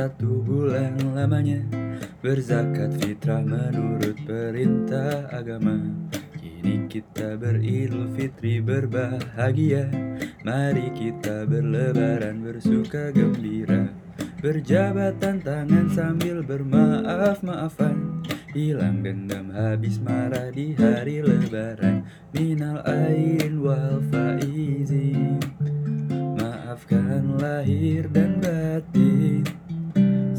satu bulan lamanya Berzakat fitrah menurut perintah agama. Kini kita beridul fitri berbahagia. Mari kita berlebaran bersuka gembira. Berjabatan tangan sambil bermaaf-maafan. Hilang dendam habis marah di hari lebaran. Minal ain wal faizin. Maafkan lahir dan batin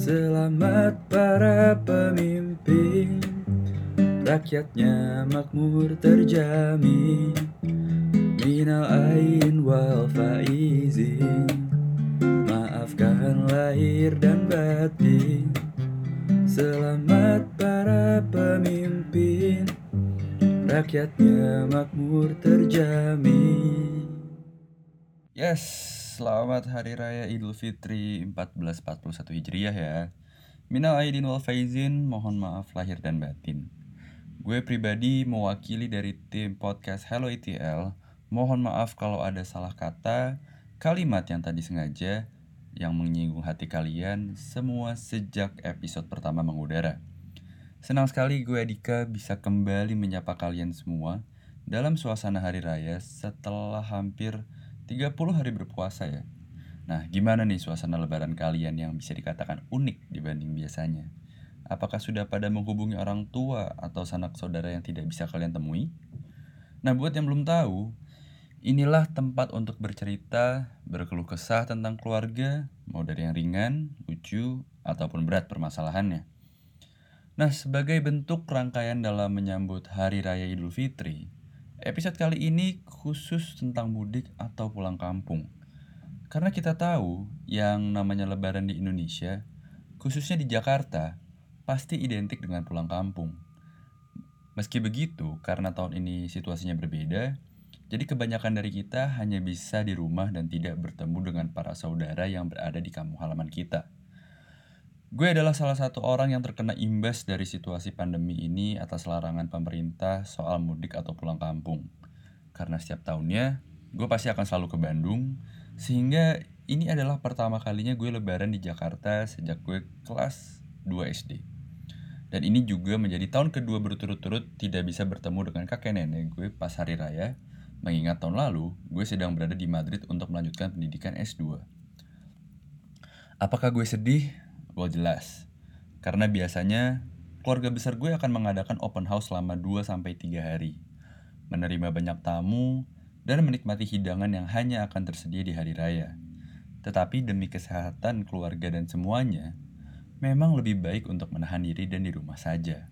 Selamat para pemimpin. Rakyatnya makmur terjamin. Minal ain wal faizin. Maafkan lahir dan batin. Selamat para pemimpin. Rakyatnya makmur terjamin. Yes, selamat Hari Raya Idul Fitri 1441 Hijriah ya. Minal aidin wal faizin, mohon maaf lahir dan batin. Gue pribadi mewakili dari tim podcast Hello ETL Mohon maaf kalau ada salah kata, kalimat yang tadi sengaja yang menyinggung hati kalian semua sejak episode pertama mengudara. Senang sekali gue Dika bisa kembali menyapa kalian semua dalam suasana hari raya setelah hampir 30 hari berpuasa ya. Nah, gimana nih suasana lebaran kalian yang bisa dikatakan unik dibanding biasanya? Apakah sudah pada menghubungi orang tua atau sanak saudara yang tidak bisa kalian temui? Nah, buat yang belum tahu, Inilah tempat untuk bercerita, berkeluh kesah tentang keluarga, mau dari yang ringan, lucu, ataupun berat permasalahannya. Nah, sebagai bentuk rangkaian dalam menyambut Hari Raya Idul Fitri, episode kali ini khusus tentang mudik atau pulang kampung. Karena kita tahu yang namanya lebaran di Indonesia, khususnya di Jakarta, pasti identik dengan pulang kampung. Meski begitu, karena tahun ini situasinya berbeda, jadi kebanyakan dari kita hanya bisa di rumah dan tidak bertemu dengan para saudara yang berada di kampung halaman kita. Gue adalah salah satu orang yang terkena imbas dari situasi pandemi ini atas larangan pemerintah soal mudik atau pulang kampung. Karena setiap tahunnya, gue pasti akan selalu ke Bandung, sehingga ini adalah pertama kalinya gue lebaran di Jakarta sejak gue kelas 2 SD. Dan ini juga menjadi tahun kedua berturut-turut tidak bisa bertemu dengan kakek nenek gue pas hari raya, Mengingat tahun lalu, gue sedang berada di Madrid untuk melanjutkan pendidikan S2. Apakah gue sedih? Well jelas. Karena biasanya keluarga besar gue akan mengadakan open house selama 2-3 hari. Menerima banyak tamu, dan menikmati hidangan yang hanya akan tersedia di hari raya. Tetapi demi kesehatan keluarga dan semuanya, memang lebih baik untuk menahan diri dan di rumah saja.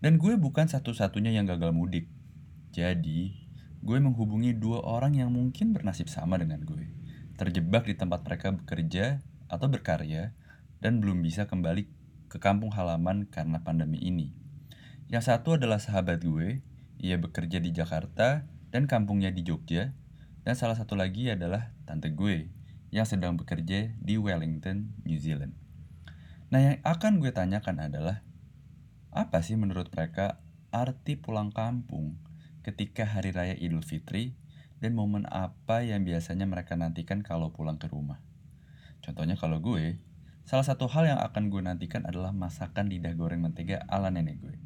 Dan gue bukan satu-satunya yang gagal mudik. Jadi, gue menghubungi dua orang yang mungkin bernasib sama dengan gue. Terjebak di tempat mereka bekerja atau berkarya dan belum bisa kembali ke kampung halaman karena pandemi ini. Yang satu adalah sahabat gue, ia bekerja di Jakarta dan kampungnya di Jogja. Dan salah satu lagi adalah tante gue yang sedang bekerja di Wellington, New Zealand. Nah yang akan gue tanyakan adalah, apa sih menurut mereka arti pulang kampung ketika hari raya Idul Fitri dan momen apa yang biasanya mereka nantikan kalau pulang ke rumah. Contohnya kalau gue, salah satu hal yang akan gue nantikan adalah masakan lidah goreng mentega ala nenek gue.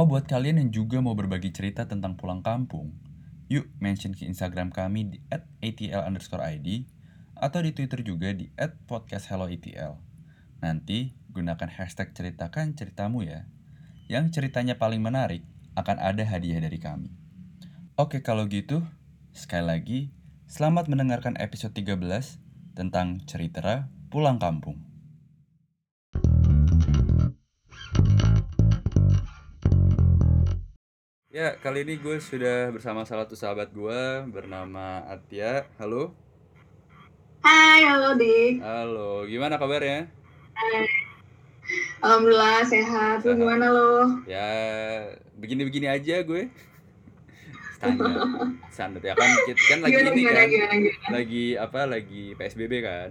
Oh buat kalian yang juga mau berbagi cerita tentang pulang kampung, yuk mention ke Instagram kami di @atl underscore id atau di Twitter juga di @podcasthelloatl. Nanti gunakan hashtag ceritakan ceritamu ya. Yang ceritanya paling menarik akan ada hadiah dari kami. Oke kalau gitu, sekali lagi, selamat mendengarkan episode 13 tentang cerita pulang kampung. Ya, kali ini gue sudah bersama salah satu sahabat gue bernama Atia. Halo. Hai, halo Dik. Halo, gimana kabarnya? Hai. Alhamdulillah sehat. Lu gimana lo? Ya, begini-begini aja gue. Standar. Standar ya kan kita kan lagi Gimana, ini gimana, kan. gimana, gimana? Lagi apa? Lagi PSBB kan.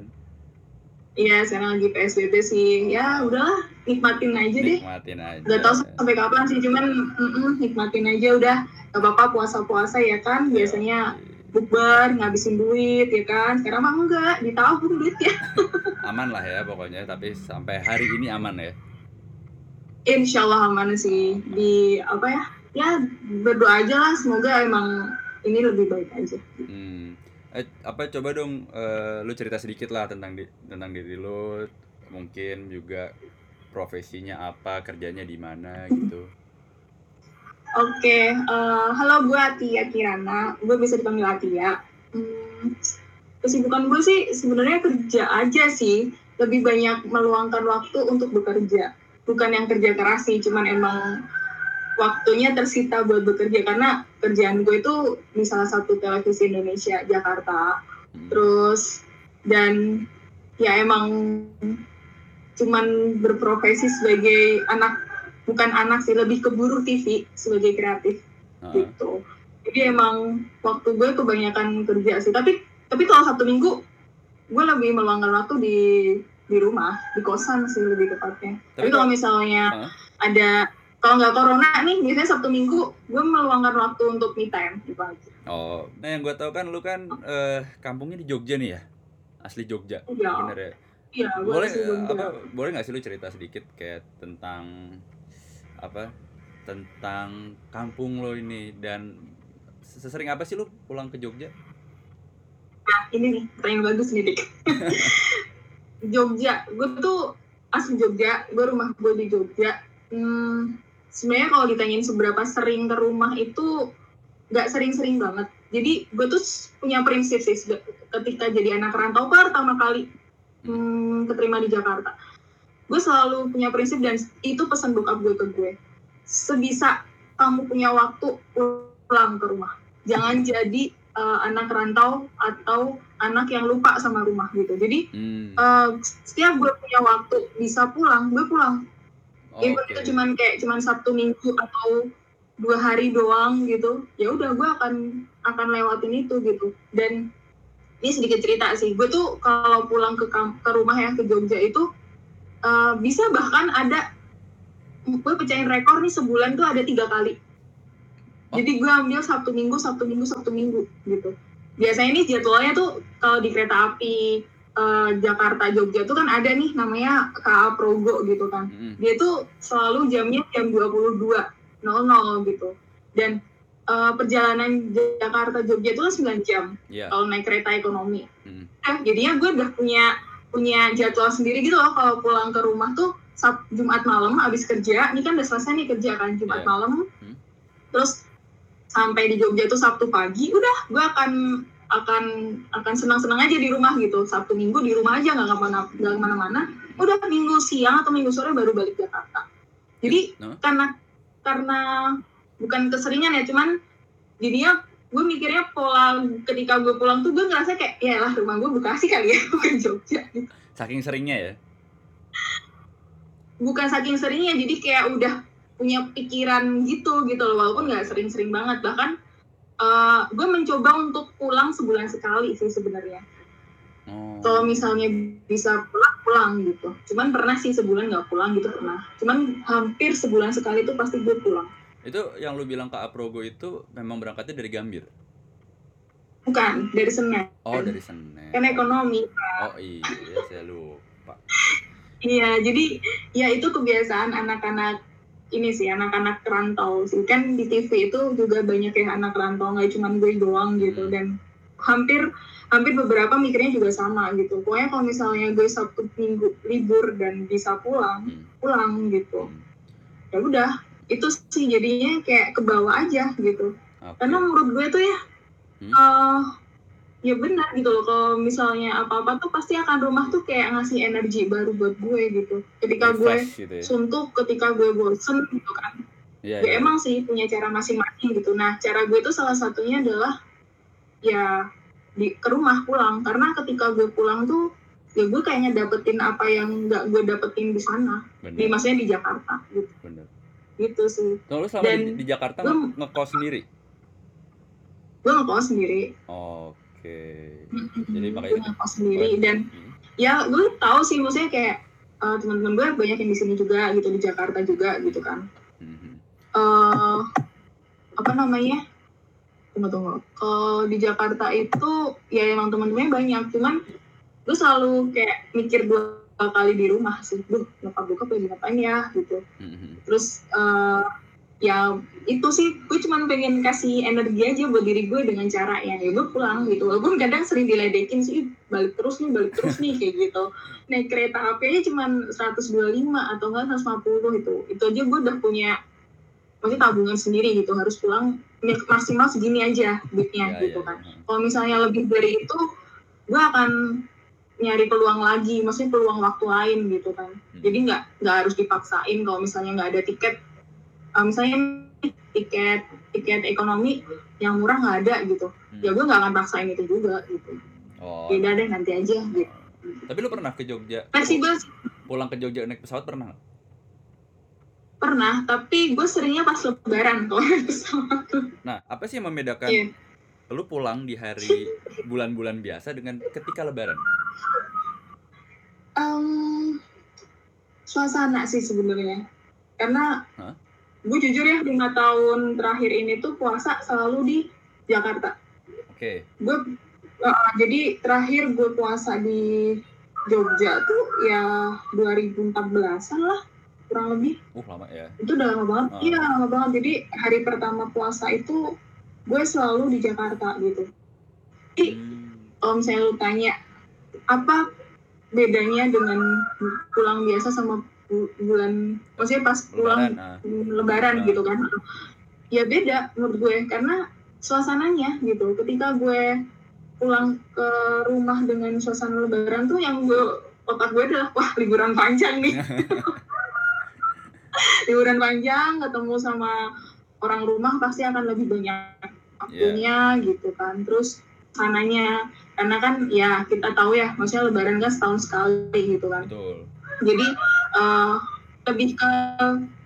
Iya, sekarang lagi PSBB sih. Ya udahlah, nikmatin aja deh. Nikmatin aja. Gak tau sampai kapan sih, cuman mm-mm, nikmatin aja udah. Gak apa-apa puasa-puasa ya kan. Biasanya bukber ngabisin duit ya kan sekarang mah enggak ditabung duitnya Aman lah ya pokoknya, tapi sampai hari ini aman ya. Insya Allah aman sih di apa ya ya berdoa aja lah semoga emang ini lebih baik aja Hmm. Eh, apa coba dong eh, lu cerita sedikit lah tentang di, tentang diri lu, mungkin juga profesinya apa, kerjanya di mana gitu. Oke, eh, halo gue Atia Kirana, gue bisa dipanggil Atia. Hmm, kesibukan gue sih sebenarnya kerja aja sih, lebih banyak meluangkan waktu untuk bekerja. Bukan yang kerja keras sih, cuman emang waktunya tersita buat bekerja karena kerjaan gue itu di salah satu televisi Indonesia Jakarta. Hmm. Terus dan ya emang cuman berprofesi sebagai anak bukan anak sih lebih keburu TV sebagai kreatif Heeh. gitu jadi emang waktu gue kebanyakan kerja sih tapi tapi kalau satu minggu gue lebih meluangkan waktu di di rumah di kosan sih lebih tepatnya Tapi tapi kalau misalnya Heeh. ada kalau nggak corona nih biasanya sabtu minggu gue meluangkan waktu untuk me time gitu aja Oh, nah yang gue tahu kan lu kan eh, kampungnya di Jogja nih ya, asli Jogja, Iya. bener ya? iya gue boleh apa boleh nggak sih lu cerita sedikit kayak tentang apa tentang kampung lo ini dan sesering apa sih lu pulang ke Jogja? Nah, ini nih pertanyaan bagus nih dik Jogja gue tuh asli Jogja gue rumah gue di Jogja hmm, sebenarnya kalau ditanyain seberapa sering ke rumah itu nggak sering-sering banget. Jadi gue tuh punya prinsip sih ketika jadi anak rantau pertama kali hmm, keterima di Jakarta. Gue selalu punya prinsip dan itu pesan bokap gue ke gue. Sebisa kamu punya waktu pulang ke rumah. Jangan jadi eh, anak rantau atau anak yang lupa sama rumah gitu. Jadi Hmm. eh, setiap gue punya waktu bisa pulang gue pulang Oke. even itu cuman kayak cuman sabtu minggu atau dua hari doang gitu. Ya udah gue akan akan lewatin itu gitu. Dan ini sedikit cerita sih. Gue tuh kalau pulang ke ke rumah ya ke Jogja itu eh, bisa bahkan ada gue pecahin rekor nih sebulan tuh ada tiga kali. Oh. jadi gue ambil sabtu minggu sabtu minggu sabtu minggu gitu. Biasanya nih jadwalnya tuh kalau di kereta api eh, Jakarta Jogja tuh kan ada nih namanya KA Progo gitu kan Mm-mm. dia tuh selalu jamnya jam 22.00 gitu dan eh, perjalanan Jakarta Jogja itu kan 9 jam Iya. kalau naik kereta ekonomi Mm. nah, jadinya gue udah punya punya jadwal sendiri gitu loh kalau pulang ke rumah tuh Sab- Jumat malam habis kerja ini kan udah selesai nih kerja kan Jumat Iya. malam Hmm. terus sampai di Jogja tuh Sabtu pagi udah gue akan akan akan senang-senang aja di rumah gitu. Sabtu Minggu di rumah aja nggak ke mana nggak ke mana-mana. Udah Minggu siang atau Minggu sore baru balik Jakarta. Jadi Nah. karena karena bukan keseringan ya cuman jadinya gue mikirnya pola ketika gue pulang tuh gue ngerasa kayak ya lah rumah gue Bekasi kali ya bukan Jogja. Saking seringnya ya. bukan saking seringnya jadi kayak udah punya pikiran gitu gitu loh. Walaupun nggak sering-sering banget bahkan eh, gue mencoba untuk pulang sebulan sekali sih sebenarnya Oh. kalau misalnya bisa pulang pulang gitu cuman pernah sih sebulan nggak pulang gitu pernah cuman hampir sebulan sekali tuh pasti gue pulang Itu yang lu bilang ke Aprogo itu memang berangkatnya dari Gambir. bukan dari Senen Oh, dari Senen. kan ekonomi Oh iya, saya lupa. Iya, jadi ya itu kebiasaan anak-anak ini sih anak-anak rantau sih kan di TV itu juga banyak yang anak rantau nggak cuma gue doang gitu Hmm. dan hampir hampir beberapa mikirnya juga sama gitu. Pokoknya kalau misalnya gue Sabtu Minggu libur dan bisa pulang, Hmm. pulang gitu. Hmm. Ya udah, itu sih jadinya kayak ke bawah aja gitu. Oke. Karena menurut gue tuh ya Hmm. eh, ya benar gitu loh kalau misalnya apa-apa tuh pasti akan rumah tuh kayak ngasih energi baru buat gue gitu. Ketika gue gitu ya. suntuk ketika gue bosen gitu kan Iya, ya iya. emang sih punya cara masing-masing gitu nah cara gue tuh salah satunya adalah ya di ke rumah pulang karena ketika gue pulang tuh ya gue kayaknya dapetin apa yang nggak gue dapetin di sana di maksudnya di Jakarta gitu bener. gitu sih Tuh, lu selama Dan di, di Jakarta nge- ngekos sendiri? gue ngekos sendiri Oke. Jadi makanya gue ngekos sendiri dan Hmm. ya gue tahu sih maksudnya kayak eh, teman-teman gue banyak yang di sini juga gitu di Jakarta juga gitu kan Mhm. eh apa namanya tunggu tunggu kalau di Jakarta itu ya emang teman-temannya banyak cuman gue selalu kayak mikir dua kali di rumah sih duh nyokap bokap lagi ngapain ya gitu Mhm. terus eh, ya itu sih gue cuman pengen kasih energi aja buat diri gue dengan cara ya ya gue pulang gitu. Walaupun kadang sering diledekin sih balik terus nih balik terus nih kayak gitu. Naik kereta api aja cuman 125 atau enggak 150 itu itu aja gue udah punya maksudnya tabungan sendiri gitu. Harus pulang ya, maksimal segini aja duitnya Ya, gitu ya, kan. Ya. kalau misalnya lebih dari itu gue akan nyari peluang lagi maksudnya peluang waktu lain gitu kan. Hmm. jadi nggak nggak harus dipaksain kalau misalnya nggak ada tiket uh, misalnya tiket tiket ekonomi yang murah nggak ada gitu Hmm. ya gue nggak akan paksain itu juga gitu Oh. beda deh nanti aja gitu Tapi lu pernah ke Jogja? fleksibel Pulang ke Jogja naik pesawat pernah pernah tapi gue seringnya pas lebaran kalau naik pesawat tuh Nah, apa sih yang membedakan Iya. lu pulang di hari bulan-bulan biasa dengan ketika lebaran? Em, suasana sih sebenarnya karena Hah? Gue jujur ya lima tahun terakhir ini tuh puasa selalu di Jakarta Oke. gue uh, jadi terakhir gue puasa di Jogja tuh ya 2014an lah kurang lebih Uh, lama ya. itu udah lama banget Ah. iya lama banget jadi hari pertama puasa itu gue selalu di Jakarta gitu Jadi, Hmm. kalau misalnya lu tanya apa bedanya dengan pulang biasa sama bulan maksudnya pas pulang Lebaran. Ah. lebaran Ah. gitu kan ya beda menurut gue karena suasananya gitu ketika gue pulang ke rumah dengan suasana lebaran tuh yang gue otak gue adalah wah liburan panjang nih liburan panjang ketemu sama orang rumah pasti akan lebih banyak waktunya gitu kan terus sananya karena kan ya kita tahu ya maksudnya lebaran kan setahun sekali gitu kan Betul. jadi eh, lebih ke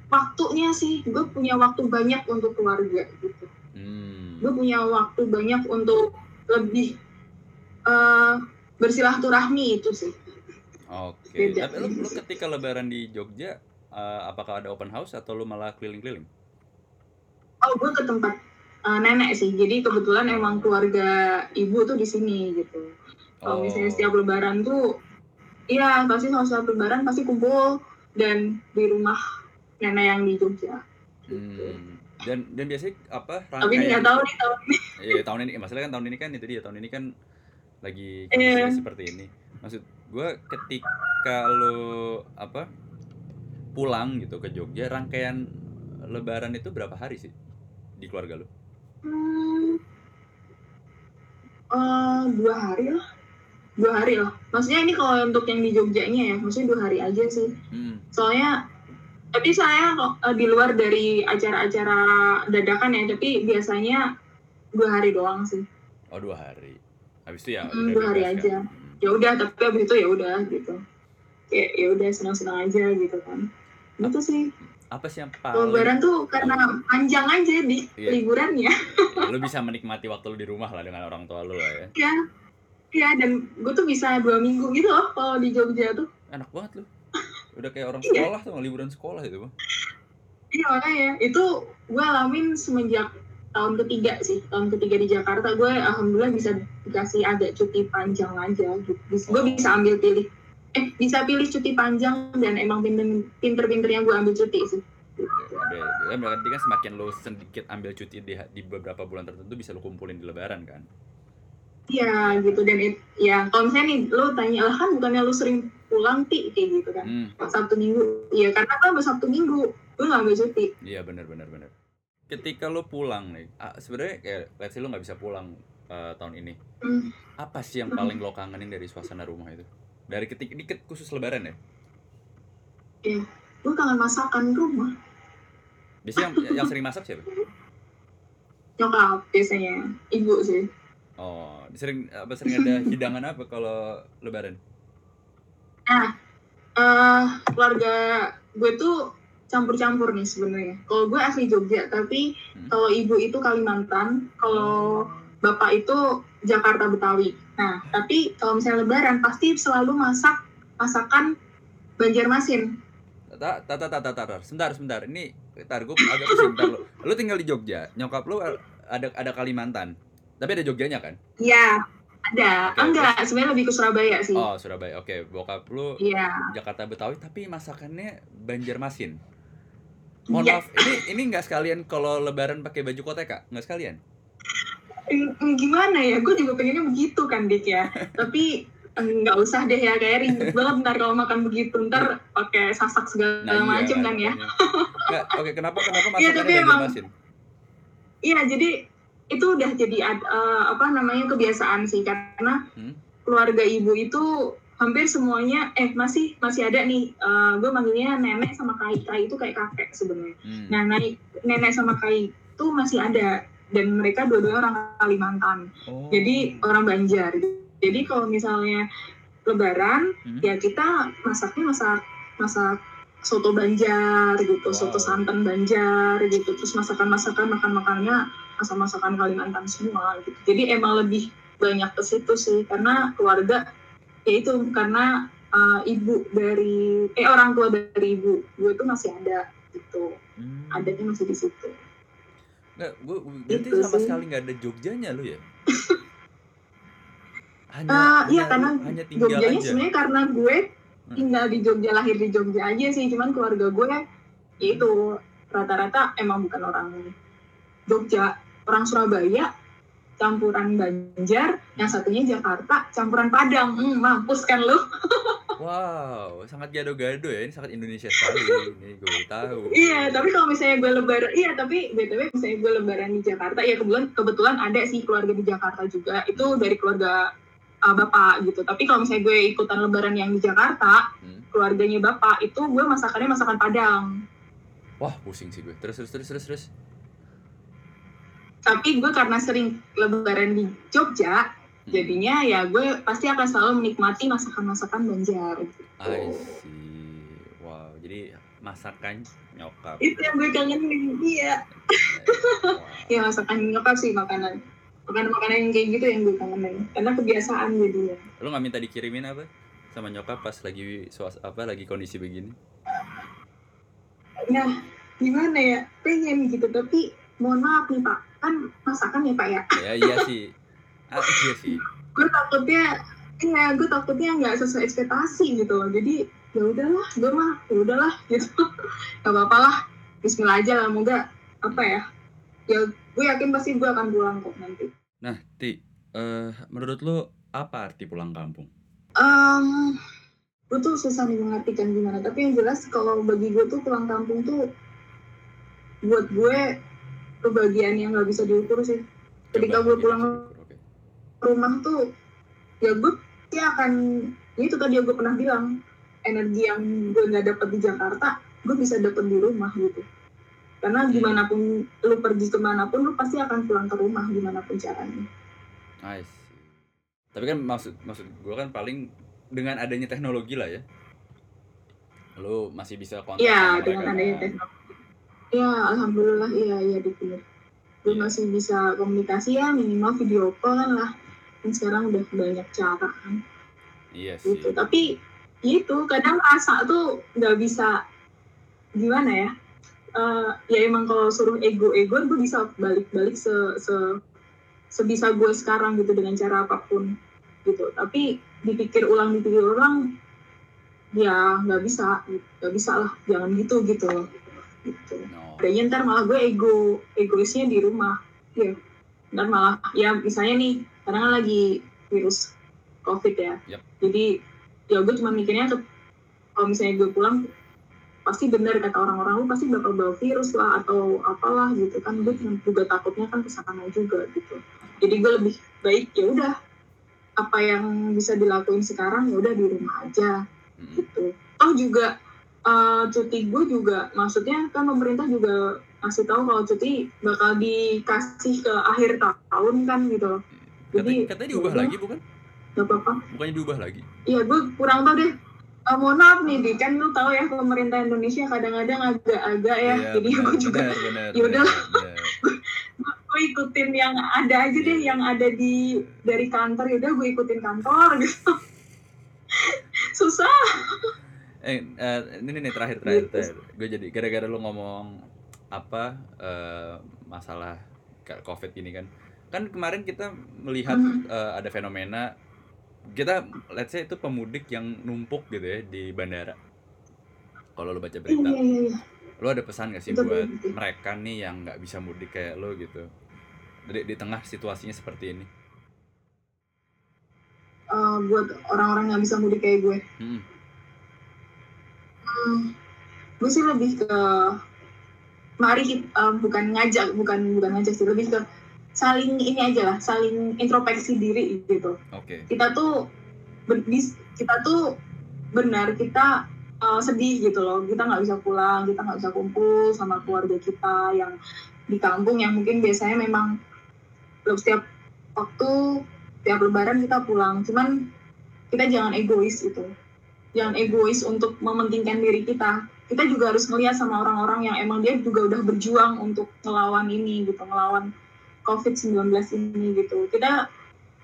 waktunya sih gue punya waktu banyak untuk keluarga gitu Hmm. gue punya waktu banyak untuk lebih eh, bersilaturahmi itu sih Oke. Beda. Tapi lu, lu ketika lebaran di Jogja eh, apakah ada open house atau lu malah keliling-keliling? oh gue ke tempat eh, nenek sih jadi kebetulan emang keluarga ibu tuh di sini gitu kalau misalnya setiap lebaran tuh iya pasti kalau setiap lebaran pasti kumpul dan di rumah nenek yang di Jogja Hmm. Dan dan biasanya apa tapi nggak rangkaian tahu nih tahun ini Iya tahun ini masalah kan tahun ini kan itu dia tahun ini kan lagi Iya. kondisinya seperti ini. Maksud gue ketika lo apa pulang gitu ke Jogja rangkaian Lebaran itu berapa hari sih di keluarga lo? Hmm, eh, dua hari lah dua hari lah maksudnya ini kalau untuk yang di Jogjanya ya maksudnya dua hari aja sih Hmm. soalnya tapi saya kok, eh, di luar dari acara-acara dadakan ya tapi biasanya dua hari doang sih Oh dua hari. Habis itu ya Hmm, dua hari bebas aja. kan? Hmm. ya udah tapi abis itu ya udah gitu kayak ya udah senang-senang aja gitu kan gitu sih Apa sih yang paling lebaran tuh karena panjang aja di Iya. liburannya ya, lo bisa menikmati waktu lo di rumah lah dengan orang tua lo lah ya. ya ya dan gue tuh bisa dua minggu gitu loh kalau di Jogja tuh Enak banget lo. Udah kayak orang Iya. sekolah tuh liburan sekolah itu bang. Iya makanya itu gue alamin semenjak tahun ketiga sih tahun ketiga di Jakarta gue alhamdulillah bisa dikasih agak cuti panjang aja gitu gue Oh. bisa ambil pilih eh bisa pilih cuti panjang dan emang pinter pinter-pinternya gue ambil cuti sih Ya, berarti kan semakin lo sedikit ambil cuti di, di beberapa bulan tertentu bisa lo kumpulin di lebaran kan? Iya gitu dan it, ya kalau misalnya nih lo tanya lah kan bukannya lo sering pulang ti kayak gitu kan Hmm, Sabtu Minggu iya karena kan Sabtu Minggu gue nggak ambil cuti iya benar benar benar. Ketika lo pulang nih, ah, sebenarnya kayak let's say lo nggak bisa pulang eh, tahun ini. Hmm. Apa sih yang paling lo kangenin dari suasana rumah itu? Dari ketik dikit khusus lebaran ya? gue kangen masakan rumah Biasanya yang, yang sering masak siapa? nyokap biasanya ibu sih Oh, sering apa sering ada hidangan apa kalau lebaran? eh keluarga gue tuh campur-campur nih sebenarnya. Kalau gue asli Jogja, tapi Hmm. kalau ibu itu Kalimantan, kalau bapak itu Jakarta Betawi. Nah, tapi kalau misalnya Lebaran pasti selalu masak masakan Banjarmasin. Tak, tak, tak, tak, sebentar, sebentar. Ini, tar, gue agak pusing, bentar lo. Lo tinggal di Jogja, nyokap lo eh, ada ada Kalimantan. Tapi ada Jogjanya kan? Iya, ada. Oke, Enggak, sebenarnya lebih ke Surabaya sih. Oh, Surabaya. Oke, bokap lu Iya. Jakarta Betawi tapi masakannya Banjarmasin. Mohon Iya. maaf, ini ini nggak sekalian kalau lebaran pakai baju koteka? Nggak sekalian? Gimana ya? Gue juga pengennya begitu kan, Dik ya. Tapi mm, nggak usah deh ya, kayak ribet banget ntar kalau makan begitu. Ntar pakai sasak segala Nah, iya macem kan ya. makanya. Nggak, oke, kenapa kenapa Iya, masakannya tapi emang- Banjarmasin? Iya, jadi itu udah jadi ad- eh, apa namanya kebiasaan sih karena Hmm? keluarga ibu itu hampir semuanya eh masih masih ada nih gue manggilnya nenek sama kai kai itu kayak kakek sebenarnya Hmm. nah naik nenek sama kai itu masih ada dan mereka dua-duanya orang Kalimantan Oh. jadi orang Banjar jadi kalau misalnya Lebaran Hmm. ya kita masaknya masak masak soto Banjar gitu, Wow. soto santan Banjar gitu, terus masakan-masakan makan-makannya masak-masakan Kalimantan semua gitu. Jadi emang lebih banyak ke situ sih karena keluarga ya itu karena uh, ibu dari eh orang tua dari ibu gue itu masih ada gitu, Hmm. adanya masih di situ. Nggak, gua berarti Gitu sama sih. sekali nggak ada Jogjanya lu ya? Hanya, Eh, iya karena hanya Jogjanya sebenarnya karena gue Hmm. tinggal di Jogja lahir di Jogja aja sih cuman keluarga gue ya itu rata-rata emang bukan orang Jogja orang Surabaya campuran Banjar yang satunya Jakarta campuran Padang hmm, mampus kan lu Wow, sangat gado-gado ya. Ini sangat Indonesia sekali. Ini gue tahu. iya tapi kalau misalnya gue lebaran iya tapi btw misalnya gue lebaran di Jakarta ya kebetulan kebetulan ada sih keluarga di Jakarta juga itu dari keluarga uh, bapak gitu tapi kalau misalnya gue ikutan lebaran yang di Jakarta Hmm. keluarganya bapak itu gue masakannya masakan Padang Wah, pusing sih gue. Terus terus terus terus terus. Tapi gue karena sering lebaran di Jogja Hmm. jadinya ya gue pasti akan selalu menikmati masakan-masakan Banjar gitu. I see. Wow, jadi masakan nyokap. itu yang gue kangenin iya Wow. ya masakan nyokap sih makanan makanan makanan yang kayak gitu yang gue kangenin karena kebiasaan jadinya Lu nggak minta dikirimin apa? Sama nyokap pas lagi suas apa lagi kondisi begini? nah gimana ya pengen gitu tapi mohon maaf nih pak kan masakan ya pak ya Ya iya sih. Ah, iya sih. gue takutnya iya gue takutnya nggak sesuai ekspektasi gitu loh jadi ya udahlah gue mah ya udahlah gitu gak apa-apa lah Bismillah aja lah moga apa ya ya gue yakin pasti gue akan pulang kok nanti Nah, Ti, eh menurut lu apa arti pulang kampung? um, gue tuh susah nih mengartikan gimana tapi yang jelas kalau bagi gue tuh pulang kampung tuh buat gue kebahagiaan yang nggak bisa diukur sih ketika gue pulang rumah tuh ya gue pasti akan ya itu tadi yang gue pernah bilang energi yang gue nggak dapet di Jakarta gue bisa dapet di rumah gitu karena gimana pun lu pergi ke mana pun lu pasti akan pulang ke rumah gimana pun caranya see. Tapi kan maksud maksud gue kan paling dengan adanya teknologi lah ya. Lu masih bisa kontak Iya sama dengan mereka adanya kan? teknologi ya alhamdulillah iya iya dipilih. Gue masih bisa komunikasi ya minimal video call kan lah. Dan sekarang udah banyak cara kan. Iya sih. gitu tapi itu kadang asa tuh nggak bisa gimana ya Eh, ya emang kalau suruh ego ego gue bisa balik balik se, se sebisa gue sekarang gitu dengan cara apa pun gitu. Tapi dipikir ulang dipikir ulang ya nggak bisa nggak bisa lah jangan gitu gitu. loh gitu No. adanya ntar malah gue ego egoisnya di rumah ya ntar malah ya misalnya nih sekarang kan lagi virus covid ya Yap. jadi ya gue cuma mikirnya tuh kalau misalnya gue pulang pasti benar kata orang-orang lu pasti bakal bawa virus lah atau apalah gitu kan gue cuma juga takutnya kan ke sana juga gitu jadi gue lebih baik ya udah apa yang bisa dilakuin sekarang ya udah di rumah aja Mm-mm. gitu. Oh juga eh, cuti gue juga, maksudnya kan pemerintah juga ngasih tahu kalau cuti bakal dikasih ke akhir tahun kan gitu. Kata, Jadi katanya diubah ya lagi bukan? Gak apa-apa. Bukannya diubah lagi? Iya gue kurang tahu deh. Eh, mohon maaf nih, Di. kan lu tahu ya pemerintah Indonesia kadang-kadang agak-agak ya. Iya, Jadi benar, gue juga ya udah. gue ikutin yang ada aja deh, Iya. yang ada di dari kantor ya udah gue ikutin kantor gitu. Susah. Eh, eh, ini nih terakhir terakhir, Gitu. terakhir. Gue jadi gara-gara lu ngomong apa eh, masalah kayak covid ini kan kan kemarin kita melihat eh, ada fenomena kita let's say itu pemudik yang numpuk gitu ya di bandara kalau lo baca Iya, berita iya, iya. lo ada pesan gak sih buat mereka nih yang nggak bisa mudik kayak lo gitu di, di tengah situasinya seperti ini Eh, buat orang-orang yang bisa mudik kayak gue. Mm-mm. Hmm, gue sih lebih ke mari kita eh, bukan ngajak, bukan bukan ngajak sih, lebih ke saling ini aja lah, saling introspeksi diri gitu. oke. Kita tuh kita tuh benar kita eh, sedih gitu loh, kita nggak bisa pulang, kita nggak bisa kumpul sama keluarga kita yang di kampung yang mungkin biasanya memang setiap waktu tiap lebaran kita pulang, cuman kita jangan egois gitu jangan egois untuk mementingkan diri kita. Kita juga harus melihat sama orang-orang yang emang dia juga udah berjuang untuk ngelawan ini gitu, ngelawan COVID-19 ini gitu. Kita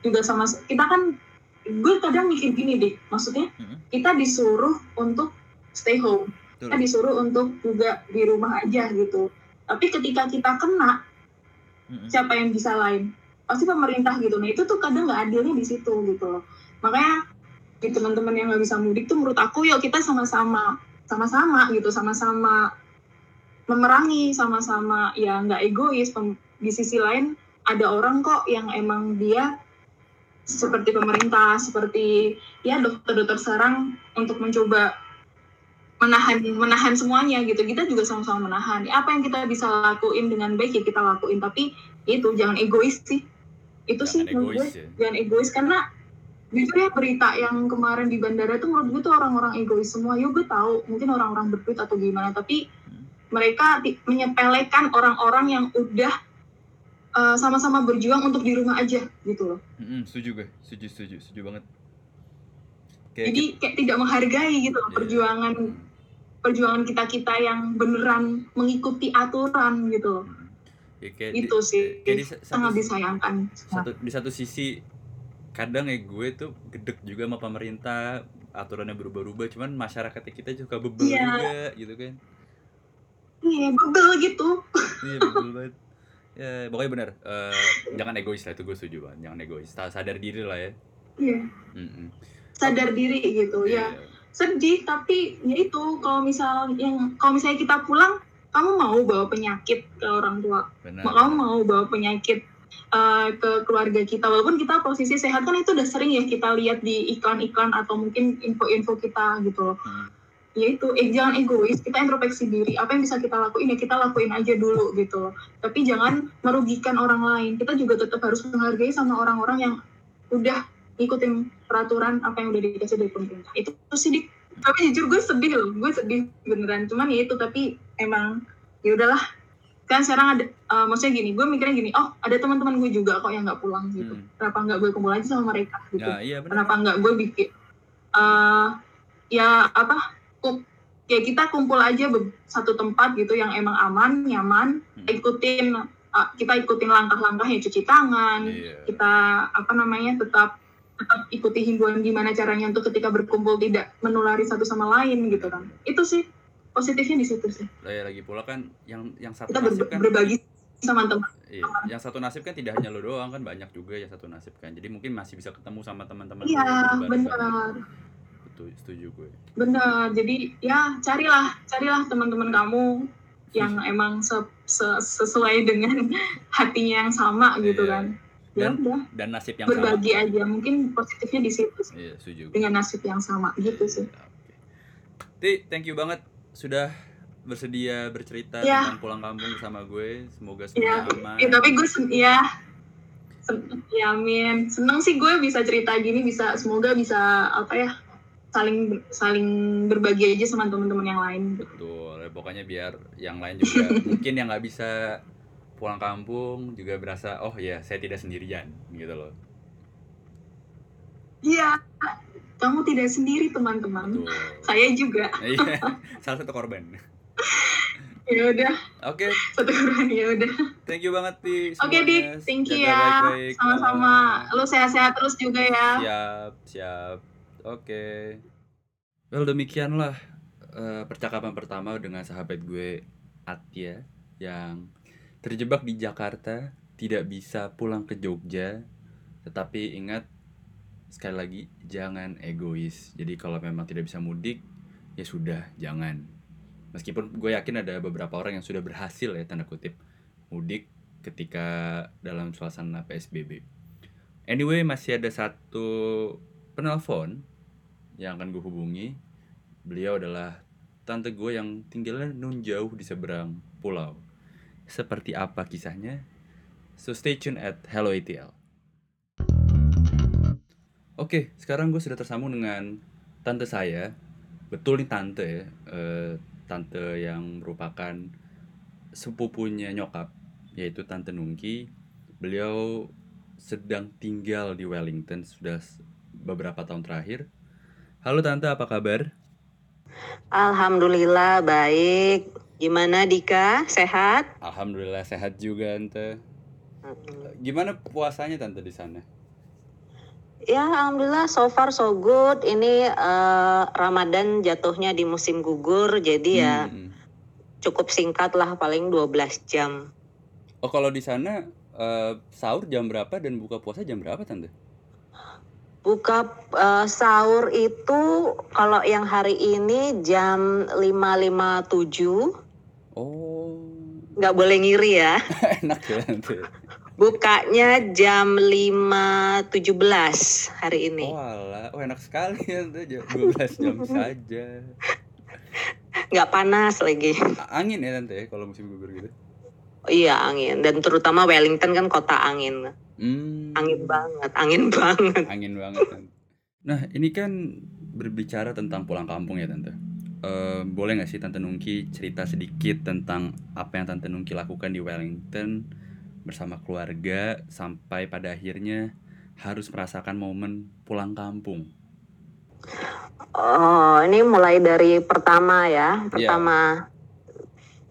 juga sama kita kan gue kadang mikir gini deh, maksudnya kita disuruh untuk stay home. Betul. Kita disuruh untuk juga di rumah aja gitu. Tapi ketika kita kena, Mm-mm. siapa yang bisa lain? Pasti pemerintah gitu. Nah itu tuh kadang nggak adilnya di situ gitu loh. Makanya di teman-teman yang nggak bisa mudik tuh menurut aku yuk kita sama-sama sama-sama gitu sama-sama memerangi sama-sama ya nggak egois. Di sisi lain ada orang kok yang emang dia seperti pemerintah seperti ya dokter-dokter sekarang untuk mencoba menahan menahan semuanya gitu. Kita juga sama-sama menahan. Apa yang kita bisa lakuin dengan baik ya kita lakuin. Tapi itu jangan egois sih. Itu sih Jangan gue egois ya. jangan egois. Karena jujur ya berita yang kemarin di bandara tuh menurut gue tuh orang-orang egois semua. Yuk gue tahu mungkin orang-orang berduit atau gimana tapi mereka menyepelekan orang-orang yang udah uh, sama-sama berjuang untuk di rumah aja gitu loh. Mm-mm, setuju gue setuju setuju setuju banget. Kayak jadi kayak tidak menghargai gitu loh Iya. perjuangan perjuangan kita kita yang beneran mengikuti aturan gitu loh. Ya, kayak itu di, sih kayak di sa- sangat disayangkan. satu di satu sisi kadang ya gue tuh gedek juga sama pemerintah aturannya berubah-ubah cuman masyarakat kita juga bebel Iya. juga gitu kan. Iya bebel gitu. Iya bebel banget. Ya pokoknya benar Eh, jangan egois lah itu gue setuju banget jangan egois. Sadar diri lah ya. Iya. Mm-mm. sadar diri gitu ya. Iya. sedih tapi ya itu kalau misal yang kalau misalnya kita pulang kamu mau bawa penyakit ke orang tua? Benar kamu mau bawa penyakit uh, ke keluarga kita. Walaupun kita posisi sehat kan itu udah sering ya kita lihat di iklan-iklan atau mungkin info-info kita gitu loh. Hmm. ya itu eh, jangan egois kita introspeksi diri. Apa yang bisa kita lakuin ya kita lakuin aja dulu gitu loh. Tapi jangan merugikan orang lain. Kita juga tetap harus menghargai sama orang-orang yang udah ngikutin peraturan apa yang udah dikasih dari pemerintah. Itu sih tapi jujur gue sedih loh. Gue sedih beneran. Cuman ya itu tapi emang ya udahlah kan sekarang ada eh, maksudnya gini gue mikirnya gini oh ada teman-teman gue juga kok yang nggak pulang gitu. Hmm. kenapa nggak gue kumpul aja sama mereka? gitu. Nah iya benar kenapa nggak gue bikin eh ya apa kum- ya kita kumpul aja satu tempat gitu yang emang aman nyaman Hmm. ikutin eh, kita ikutin langkah-langkahnya cuci tangan iya. kita apa namanya tetap tetap ikuti himbauan gimana caranya untuk ketika berkumpul tidak menulari satu sama lain gitu kan. Itu sih positifnya di situ sih. Lah, ya, lagi pula kan yang yang satu kita nasib kan berbagi sama teman. Iya yang satu nasib kan tidak hanya lo doang kan banyak juga yang satu nasib kan. Jadi mungkin masih bisa ketemu sama teman-teman iya benar. Betul setuju gue. Benar jadi ya carilah carilah teman-teman kamu yang emang se- se- sesuai dengan hatinya yang sama gitu Iya. kan. Ya Dan- udah dan nasib yang sama. berbagi aja. Mungkin positifnya di situ sih. Iya setuju. Gue dengan nasib yang sama gitu sih. Oke. Ti, thank you banget sudah bersedia bercerita Ya. tentang pulang kampung bersama gue. Semoga Ya, semuanya aman. Ya, tapi gue sen- ya sen- ya amin seneng sih gue bisa cerita gini bisa semoga bisa apa ya saling saling berbagi aja sama teman-teman yang lain Betul. Ya, Pokoknya biar yang lain juga mungkin yang nggak bisa pulang kampung juga berasa oh ya saya tidak sendirian gitu loh. iya kamu tidak sendiri teman-teman saya juga Iya, salah satu korban. ya udah Oke, satu kurang ya udah thank you banget Ti. Oke semuanya. Dik, thank you Jaga ya. Sama-sama. Lu sehat-sehat terus juga ya. Siap, siap. Oke. Well, demikianlah eh, percakapan pertama dengan sahabat gue Atya yang terjebak di Jakarta tidak bisa pulang ke Jogja, tetapi ingat sekali lagi jangan egois. Jadi kalau memang tidak bisa mudik, ya sudah jangan. Meskipun gue yakin ada beberapa orang yang sudah berhasil ya tanda kutip mudik ketika dalam suasana PSBB. Anyway, masih ada satu penelpon yang akan gue hubungi. Beliau adalah tante gue yang tinggalnya nun jauh di seberang pulau. Seperti apa kisahnya? So stay tuned at Hello ATL. Oke, sekarang gue sudah tersambung dengan tante saya. Betul nih tante ya, eh, tante yang merupakan sepupunya nyokap, yaitu tante Nungki. Beliau sedang tinggal di Wellington sudah beberapa tahun terakhir. Halo tante, apa kabar? Alhamdulillah baik. Gimana Dika? Sehat? Alhamdulillah sehat juga tante. Gimana puasanya tante di sana? Ya alhamdulillah so far so good. Ini eh, Ramadan jatuhnya di musim gugur jadi ya Hmm, hmm. cukup singkat lah paling 12 jam. Oh kalau di sana eh, sahur jam berapa dan buka puasa jam berapa tante? Buka eh, sahur itu kalau yang hari ini jam 5.57 Oh nggak boleh ngiri ya. enak ya tante. Bukanya jam 5.17 hari ini. Oh alah, oh enak sekali ya tante. Jam 12 jam saja. Nggak panas lagi. Angin ya tante ya kalau musim gugur gitu. Iya angin dan terutama Wellington kan kota angin. Hmm, Angin banget, angin banget. angin banget tante. Nah ini kan berbicara tentang pulang kampung ya tante. Eh, boleh nggak sih tante Nungki cerita sedikit tentang apa yang tante Nungki lakukan di Wellington bersama keluarga sampai pada akhirnya harus merasakan momen pulang kampung. Oh, ini mulai dari pertama Iya. ya, pertama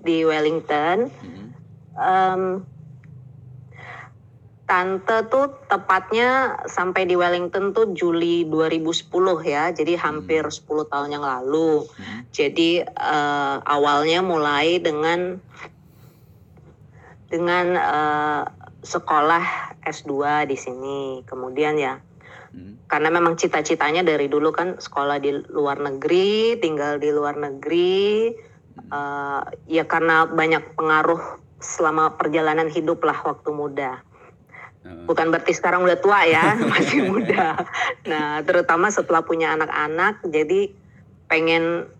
di Wellington. Hmm. Em, tante tuh tepatnya sampai di Wellington tuh Juli 2010 ya, jadi hampir 10 tahun yang lalu. Hmm. Jadi eh, awalnya mulai dengan dengan eh, sekolah S2 di sini. Kemudian ya Hmm. karena memang cita-citanya dari dulu kan sekolah di luar negeri, tinggal di luar negeri. Eh, ya karena banyak pengaruh selama perjalanan hidup lah waktu muda. Heeh. Bukan berarti sekarang udah tua ya, masih muda. Nah, terutama setelah punya anak-anak, jadi pengen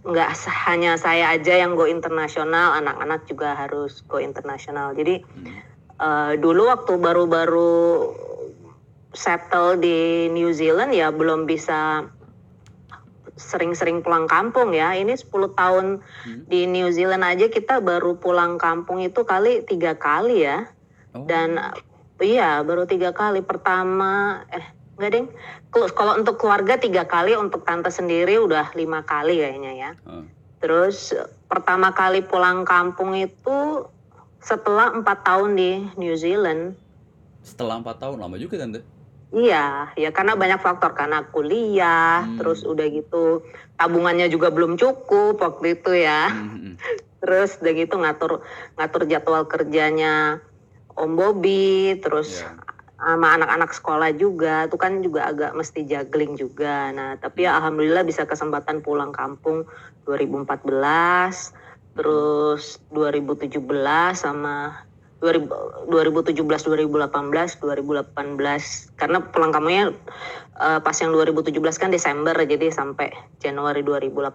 nggak hanya saya aja yang go internasional, anak-anak juga harus go internasional. Jadi Hmm. eh, dulu waktu baru-baru settle di New Zealand ya belum bisa sering-sering pulang kampung ya. Ini 10 tahun Hmm. di New Zealand aja kita baru pulang kampung itu kali tiga kali ya. Oh. Dan iya baru tiga kali. Pertama eh enggak deng. Kalau- untuk keluarga tiga kali, untuk tante sendiri udah lima kali kayaknya ya. Heeh. Terus eh, pertama kali pulang kampung itu setelah empat tahun di New Zealand. Setelah empat tahun lama juga tante. Iya, ya karena banyak faktor karena kuliah, Hmm. terus udah gitu tabungannya juga belum cukup waktu itu ya. Hmm, hmm, hmm. Terus udah gitu ngatur ngatur jadwal kerjanya Om Bobi, terus Ya. Sama anak-anak sekolah juga, itu kan juga agak mesti juggling juga. Nah, tapi ya alhamdulillah bisa kesempatan pulang kampung 2014, terus 2017 sama 2017, 2018, 2018 karena pulang kampungnya eh, pas yang 2017 kan Desember jadi sampai Januari 2018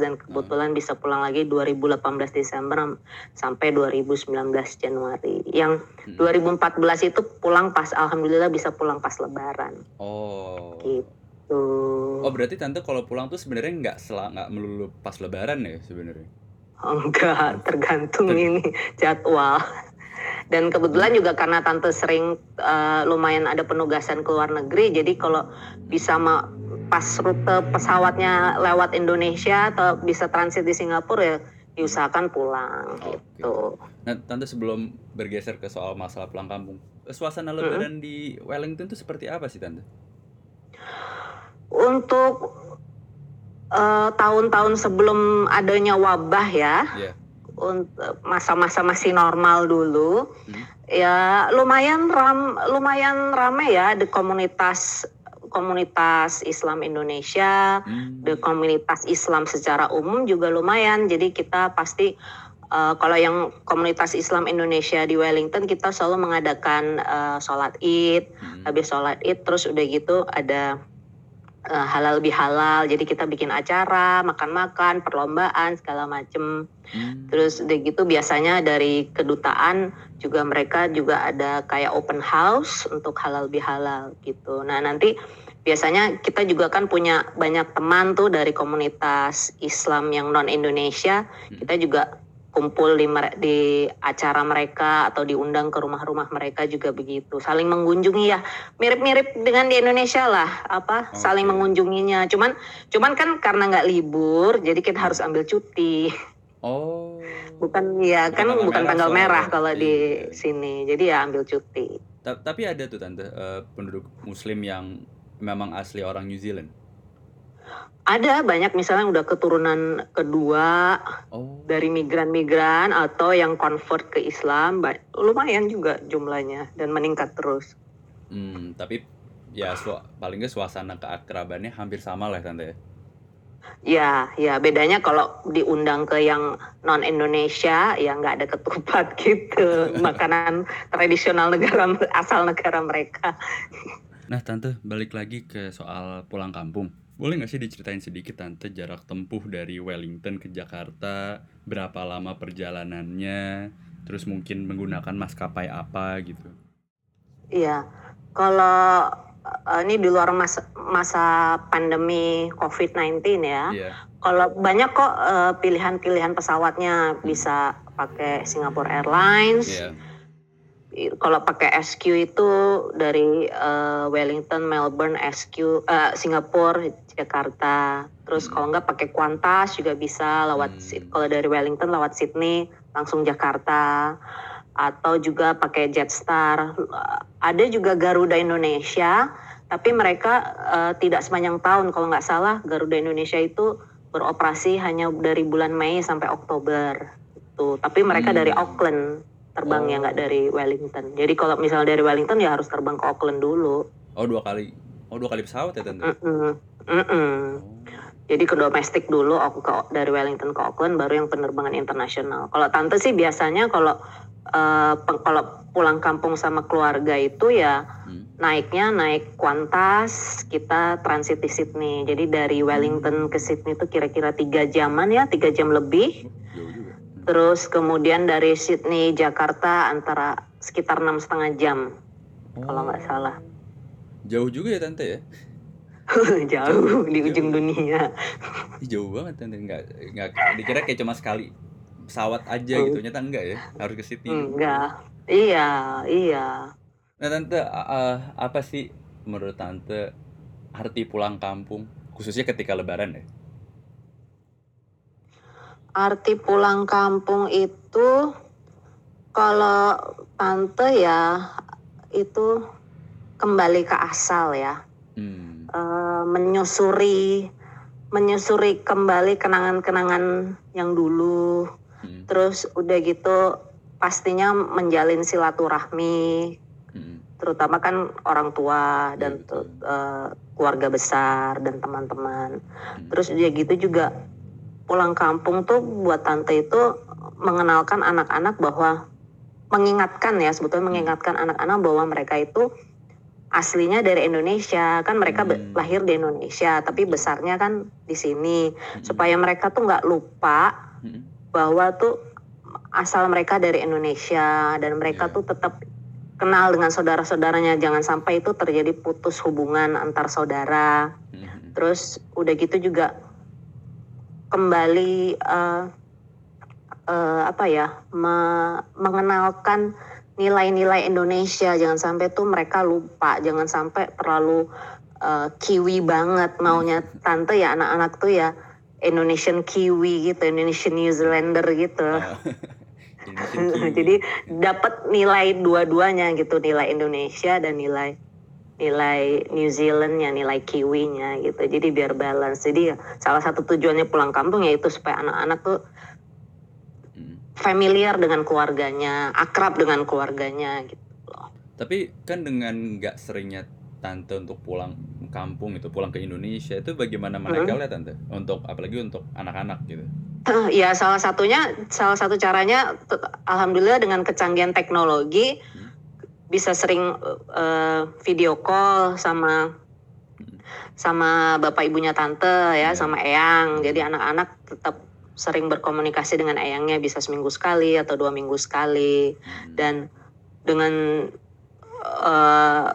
dan kebetulan bisa pulang lagi 2018 Desember am- sampai 2019 Januari. Yang Hmm. 2014 itu pulang pas alhamdulillah bisa pulang pas lebaran Oh. gitu. Oh berarti tante kalau pulang tuh sebenarnya nggak sela nggak melulu pas lebaran ya sebenarnya. Enggak, tergantung ini jadwal. Dan kebetulan juga karena tante sering eh, lumayan ada penugasan ke luar negeri, jadi kalau bisa ma- pas rute pesawatnya lewat Indonesia atau bisa transit di Singapura ya diusahakan pulang gitu. Nah tante sebelum bergeser ke soal masalah pulang kampung, suasana lebaran di Wellington tuh seperti apa sih tante? Untuk eh, tahun-tahun sebelum adanya wabah ya, Iya. Untuk masa-masa masih normal dulu Hmm. ya lumayan ram lumayan rame ya di komunitas komunitas Islam Indonesia Hmm. di komunitas Islam secara umum juga lumayan jadi kita pasti eh, kalau yang komunitas Islam Indonesia di Wellington kita selalu mengadakan eh, sholat id Hmm. habis sholat id terus udah gitu ada eh, halal bihalal jadi kita bikin acara makan-makan perlombaan segala macem Hmm. terus udah gitu biasanya dari kedutaan juga mereka juga ada kayak open house untuk halal bihalal gitu nah nanti biasanya kita juga kan punya banyak teman tuh dari komunitas Islam yang non Indonesia Hmm. kita juga kumpul di di acara mereka atau diundang ke rumah-rumah mereka juga begitu saling mengunjungi ya mirip-mirip dengan di Indonesia lah apa saling Oke. mengunjunginya cuman cuman kan karena nggak libur jadi kita harus ambil cuti Oh. bukan ya Bukan kan tanggal bukan merah tanggal merah kalau di Iya. sini jadi ya ambil cuti Ta- Tapi ada tuh tante eh, penduduk Muslim yang memang asli orang New Zealand. Ada banyak misalnya yang udah keturunan kedua Oh. dari migran-migran atau yang convert ke Islam ba- lumayan juga jumlahnya dan meningkat terus Hmm, tapi ya su- paling nggak suasana keakrabannya hampir sama lah tante. ya. ya ya bedanya kalau diundang ke yang non Indonesia ya nggak ada ketupat gitu makanan tradisional negara asal negara mereka Nah tante balik lagi ke soal pulang kampung. Boleh nggak sih diceritain sedikit tante jarak tempuh dari Wellington ke Jakarta, berapa lama perjalanannya, terus mungkin menggunakan maskapai apa gitu. Iya, kalau eh, ini di luar masa, masa pandemi COVID-19 ya, Iya. kalau banyak kok eh, pilihan-pilihan pesawatnya bisa pakai Singapore Airlines. Iya. Kalau pakai SQ itu dari eh, Wellington, Melbourne, SQ, eh, Singapura, Jakarta. Terus Hmm. kalau nggak pakai Qantas juga bisa lewat. Hmm. Kalau dari Wellington lewat Sydney langsung Jakarta. Atau juga pakai Jetstar. Ada juga Garuda Indonesia, tapi mereka eh, tidak sepanjang tahun. Kalau nggak salah Garuda Indonesia itu beroperasi hanya dari bulan Mei sampai Oktober. Gitu. Tapi mereka Hmm. dari Auckland terbangnya Oh. nggak dari Wellington. Jadi kalau misalnya dari Wellington ya harus terbang ke Auckland dulu. Oh dua kali. Oh dua kali pesawat ya tante. Mm-mm. Mm-mm. Oh. Jadi ke domestik dulu, aku ke dari Wellington ke Auckland, baru yang penerbangan internasional. Kalau tante sih biasanya kalau eh, pe- kalau pulang kampung sama keluarga itu ya Hmm. naiknya naik Qantas, kita transit di Sydney. Jadi dari Wellington ke Sydney itu kira-kira tiga jaman ya, tiga jam lebih. Hmm. Terus kemudian dari Sydney Jakarta antara sekitar enam setengah jam kalau nggak Oh. salah. Jauh juga ya tante ya. Jauh di ujung Jauh. dunia. Ih, jauh banget tante nggak nggak dikira kayak cuma sekali pesawat aja gitu nyata enggak ya harus ke Sydney Enggak. Iya, iya. nah tante a- apa sih menurut tante arti pulang kampung khususnya ketika lebaran ya Arti pulang kampung itu kalau tante ya itu kembali ke asal ya. hmm. Eh, menyusuri menyusuri kembali kenangan-kenangan yang dulu. Hmm. Terus udah gitu pastinya menjalin silaturahmi Hmm. terutama kan orang tua dan betul. eh, keluarga besar dan teman-teman. Hmm. Terus dia gitu juga pulang kampung tuh buat tante itu mengenalkan anak-anak bahwa mengingatkan ya sebetulnya mengingatkan anak-anak bahwa mereka itu aslinya dari Indonesia kan mereka Hmm. lahir di Indonesia tapi besarnya kan di sini Hmm. supaya mereka tuh nggak lupa Hmm. bahwa tuh asal mereka dari Indonesia dan mereka Iya. tuh tetap kenal dengan saudara-saudaranya jangan sampai itu terjadi putus hubungan antar saudara Hmm. terus udah gitu juga kembali eh, eh, apa ya me- mengenalkan nilai-nilai Indonesia. Jangan sampai tuh mereka lupa jangan sampai terlalu eh, kiwi banget maunya. Tante ya anak-anak tuh ya Indonesian kiwi gitu Indonesian New Zealander gitu Kiwi. jadi dapat nilai dua-duanya gitu nilai Indonesia dan nilai nilai New Zealandnya nilai kiwinya gitu jadi biar balance jadi salah satu tujuannya pulang kampung yaitu supaya anak-anak tuh Hmm. familiar dengan keluarganya, akrab dengan keluarganya gitu loh. Tapi kan dengan nggak seringnya tante untuk pulang kampung itu pulang ke Indonesia itu bagaimana menegalnya tante untuk apalagi untuk anak-anak gitu ya salah satunya salah satu caranya alhamdulillah dengan kecanggihan teknologi Hmm. Bisa sering eh, video call sama sama bapak ibunya tante Iya. ya sama eyang jadi anak-anak tetap sering berkomunikasi dengan eyangnya bisa seminggu sekali atau dua minggu sekali Hmm. dan dengan eh,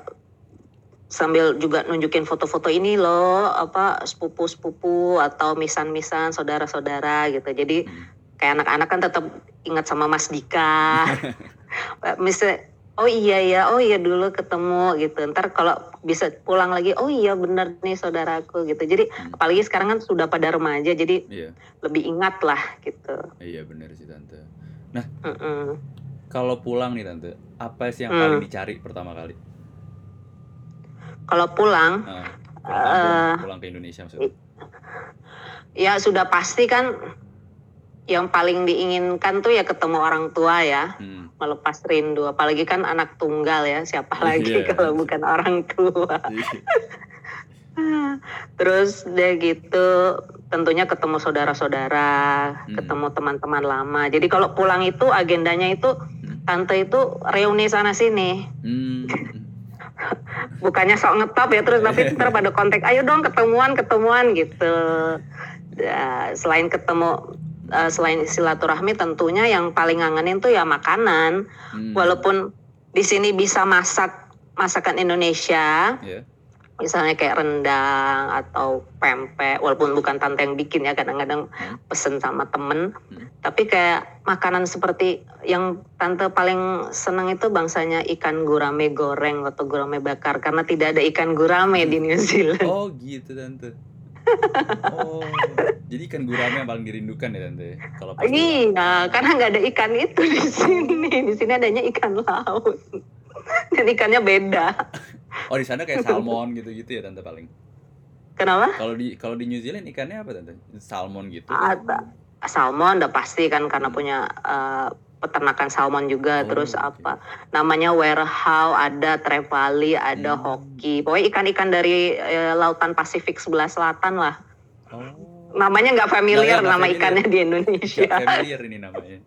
sambil juga nunjukin foto-foto ini loh apa sepupu-sepupu atau misan-misan saudara-saudara gitu jadi Hmm. kayak anak-anak kan tetap ingat sama Mas Dika oh iya ya oh iya dulu ketemu gitu ntar kalau bisa pulang lagi oh iya bener nih saudaraku gitu jadi Hmm. apalagi sekarang kan sudah pada remaja jadi iya lebih ingat lah gitu iya benar sih tante Mm-mm. kalau pulang nih tante apa sih yang Hmm. paling dicari pertama kali kalau pulang Ah, pulang, Eh. pulang ke Indonesia maksudnya ya sudah pasti kan yang paling diinginkan tuh ya ketemu orang tua ya Hmm. melepas rindu apalagi kan anak tunggal ya siapa lagi Iya. kalau bukan orang tua Iya. terus dia gitu tentunya ketemu saudara-saudara Hmm. ketemu teman-teman lama jadi kalau pulang itu agendanya itu tante itu reuni sana sini Hmm. bukannya sok ngetop ya terus tapi ntar pada kontak ayo dong ketemuan ketemuan gitu Ya, selain ketemu eh, selain silaturahmi tentunya yang paling ngangenin tuh ya makanan Hmm. walaupun di sini bisa masak masakan Indonesia Iya. misalnya kayak rendang atau pempek walaupun bukan tante yang bikin ya kadang-kadang Hmm. pesen sama temen Hmm. tapi kayak makanan seperti yang tante paling seneng itu bangsanya ikan gurame goreng atau gurame bakar karena tidak ada ikan gurame di New Zealand Oh gitu tante. Oh, jadi ikan gurame yang paling dirindukan ya tante. Kalau pas iya karena nggak ada ikan itu di sini di sini adanya ikan laut dan ikannya beda Oh di sana kayak salmon gitu-gitu ya tante paling. kenapa Kalau di kalau di New Zealand ikannya apa tante? Salmon gitu. ada salmon udah pasti kan karena punya eh, peternakan salmon Oh, juga terus oke. apa namanya warehouse ada trevally ada Hmm. hoki pokoknya ikan-ikan dari eh, lautan Pasifik sebelah selatan lah Oh. namanya nggak familiar Nggak, nggak nama familiar. ikannya di Gak Indonesia familiar ini namanya.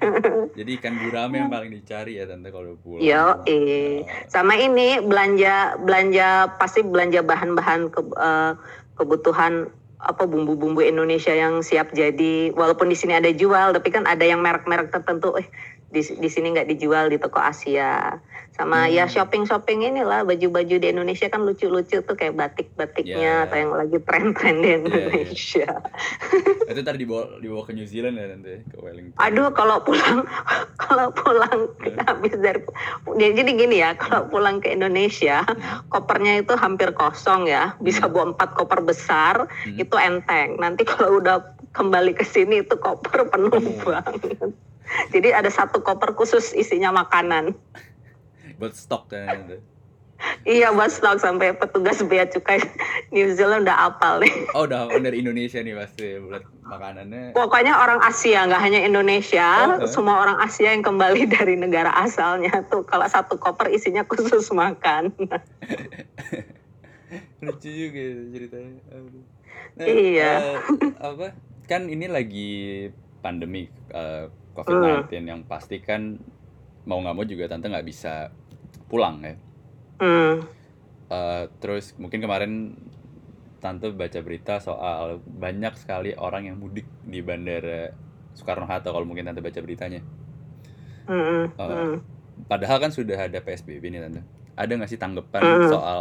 Jadi ikan gurame yang paling dicari ya tante kalau pulang. Yo, eh. Oh. sama ini belanja belanja pasti belanja bahan-bahan ke, eh, kebutuhan apa bumbu-bumbu Indonesia yang siap jadi walaupun di sini ada jual tapi kan ada yang merek-merek tertentu. Eh di di sini nggak dijual di toko Asia sama Hmm. ya shopping-shopping inilah baju-baju di Indonesia kan lucu-lucu tuh kayak Ya. batik-batiknya atau yang lagi tren-tren di ya. Indonesia. Itu tadi dibawa dibawa ke New Zealand ya tante ke Wellington. Aduh kalau pulang kalau pulang habis dari ya, jadi gini ya kalau pulang ke Indonesia kopernya itu hampir kosong ya bisa Hmm. bawa empat koper besar Hmm. itu enteng nanti kalau udah kembali ke sini itu koper penuh Oh. banget jadi ada satu koper khusus isinya makanan Buat stok kan iya buat stok sampai petugas bea cukai New Zealand udah apal nih Oh udah dari Indonesia nih pasti buat makanannya. pokoknya orang Asia nggak hanya Indonesia Oh, eh. semua orang Asia yang kembali dari negara asalnya tuh kalau satu koper isinya khusus makan lucu juga ya ceritanya. Nah, Iya. eh, apa kan ini lagi pandemi eh, COVID-19 yang pasti kan mau nggak mau juga tante nggak bisa pulang ya hmm. Eh, terus mungkin kemarin tante baca berita soal banyak sekali orang yang mudik di bandara Soekarno Hatta kalau mungkin tante baca beritanya Hmm, hmm, Oh. hmm. padahal kan sudah ada PSBB nih tante ada nggak sih tanggapan Mm. soal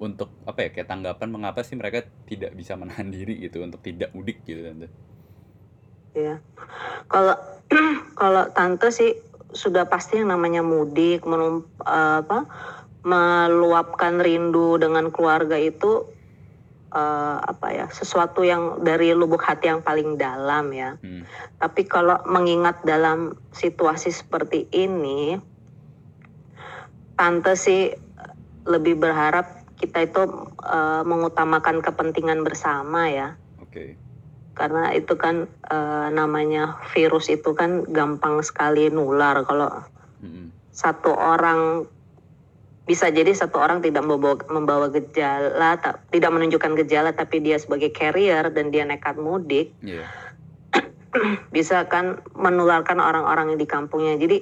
untuk apa ya kayak tanggapan mengapa sih mereka tidak bisa menahan diri gitu untuk tidak mudik gitu tante Iya. Kalau kalau tante sih sudah pasti yang namanya mudik, menum, eh, apa, meluapkan rindu dengan keluarga itu eh, apa ya sesuatu yang dari lubuk hati yang paling dalam ya. Hmm. Tapi kalau mengingat dalam situasi seperti ini, tante sih lebih berharap kita itu eh, mengutamakan kepentingan bersama ya. oke karena itu kan eh, namanya virus itu kan gampang sekali nular kalau Mm-mm. satu orang bisa jadi satu orang tidak membawa, membawa gejala ta- tidak menunjukkan gejala tapi dia sebagai carrier dan dia nekat mudik Iya. bisa kan menularkan orang-orang yang di kampungnya. Jadi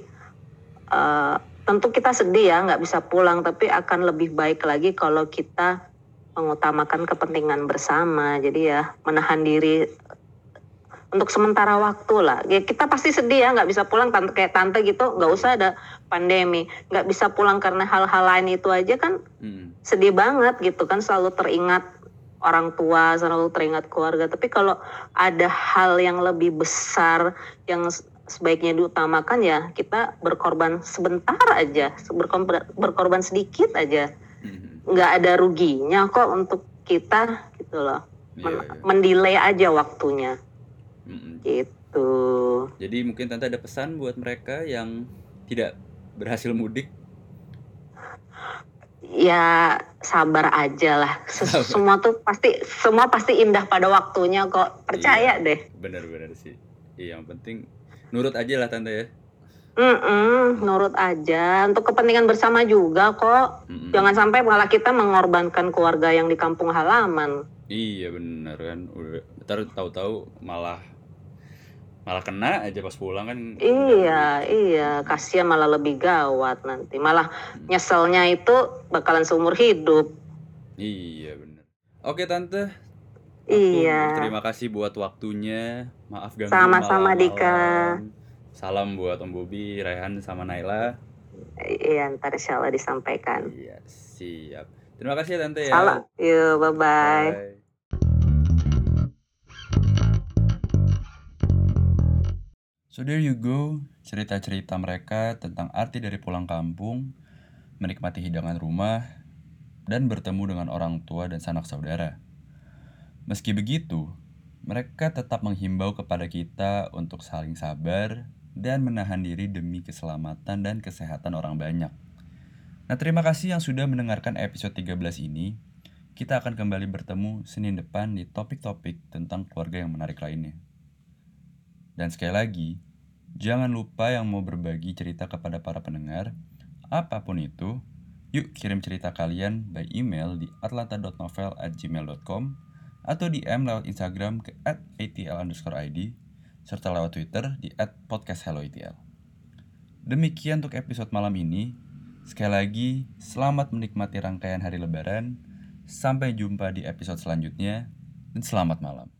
eh, tentu kita sedih ya nggak bisa pulang, tapi akan lebih baik lagi kalau kita mengutamakan kepentingan bersama. Jadi ya menahan diri untuk sementara waktu lah. Ya kita pasti sedih ya nggak bisa pulang tante kayak tante gitu, nggak usah ada pandemi, nggak bisa pulang karena hal-hal lain itu aja kan Mm-mm. sedih banget gitu kan selalu teringat orang tua selalu teringat keluarga tapi kalau ada hal yang lebih besar yang sebaiknya diutamakan ya kita berkorban sebentar aja berkorban, berkorban sedikit aja Mm-mm. Nggak ada ruginya kok untuk kita gitu loh Iya, Men- iya. mendelay aja waktunya Mm-mm. gitu Jadi mungkin tante ada pesan buat mereka yang tidak berhasil mudik. ya sabar aja lah Sabar. semua tuh pasti semua pasti indah pada waktunya kok percaya deh Bener-bener sih. Iya, yang penting nurut aja lah tante ya. Mm-mm, nurut aja untuk kepentingan bersama juga kok. Mm-mm. Jangan sampai malah kita mengorbankan keluarga yang di kampung halaman. Iya bener kan. Udah ntar tahu-tahu malah malah kena aja pas pulang kan. Iya, iya, kasihan malah lebih gawat nanti. Malah nyeselnya itu bakalan seumur hidup. Iya bener. Oke tante. Aku Iya. Terima kasih buat waktunya. Maaf ganggu Sama-sama. Dika. Salam buat Om Bobi, Raihan sama Naila. Iya, ntar insya Allah disampaikan. Iya, siap. Terima kasih ya tante ya. Salam. Yuk, bye-bye. Bye. So there you go, cerita-cerita mereka tentang arti dari pulang kampung, menikmati hidangan rumah, dan bertemu dengan orang tua dan sanak saudara. Meski begitu, mereka tetap menghimbau kepada kita untuk saling sabar dan menahan diri demi keselamatan dan kesehatan orang banyak. Nah, terima kasih yang sudah mendengarkan episode 13 ini. Kita akan kembali bertemu Senin depan di topik-topik tentang keluarga yang menarik lainnya. Dan sekali lagi, jangan lupa yang mau berbagi cerita kepada para pendengar, apa pun itu, yuk kirim cerita kalian by email di atlanta.novel@gmail.com atau DM lewat Instagram ke @atl_id serta lewat Twitter di @podcasthelloatl. Demikian untuk episode malam ini. Sekali lagi, selamat menikmati rangkaian hari lebaran. Sampai jumpa di episode selanjutnya dan selamat malam.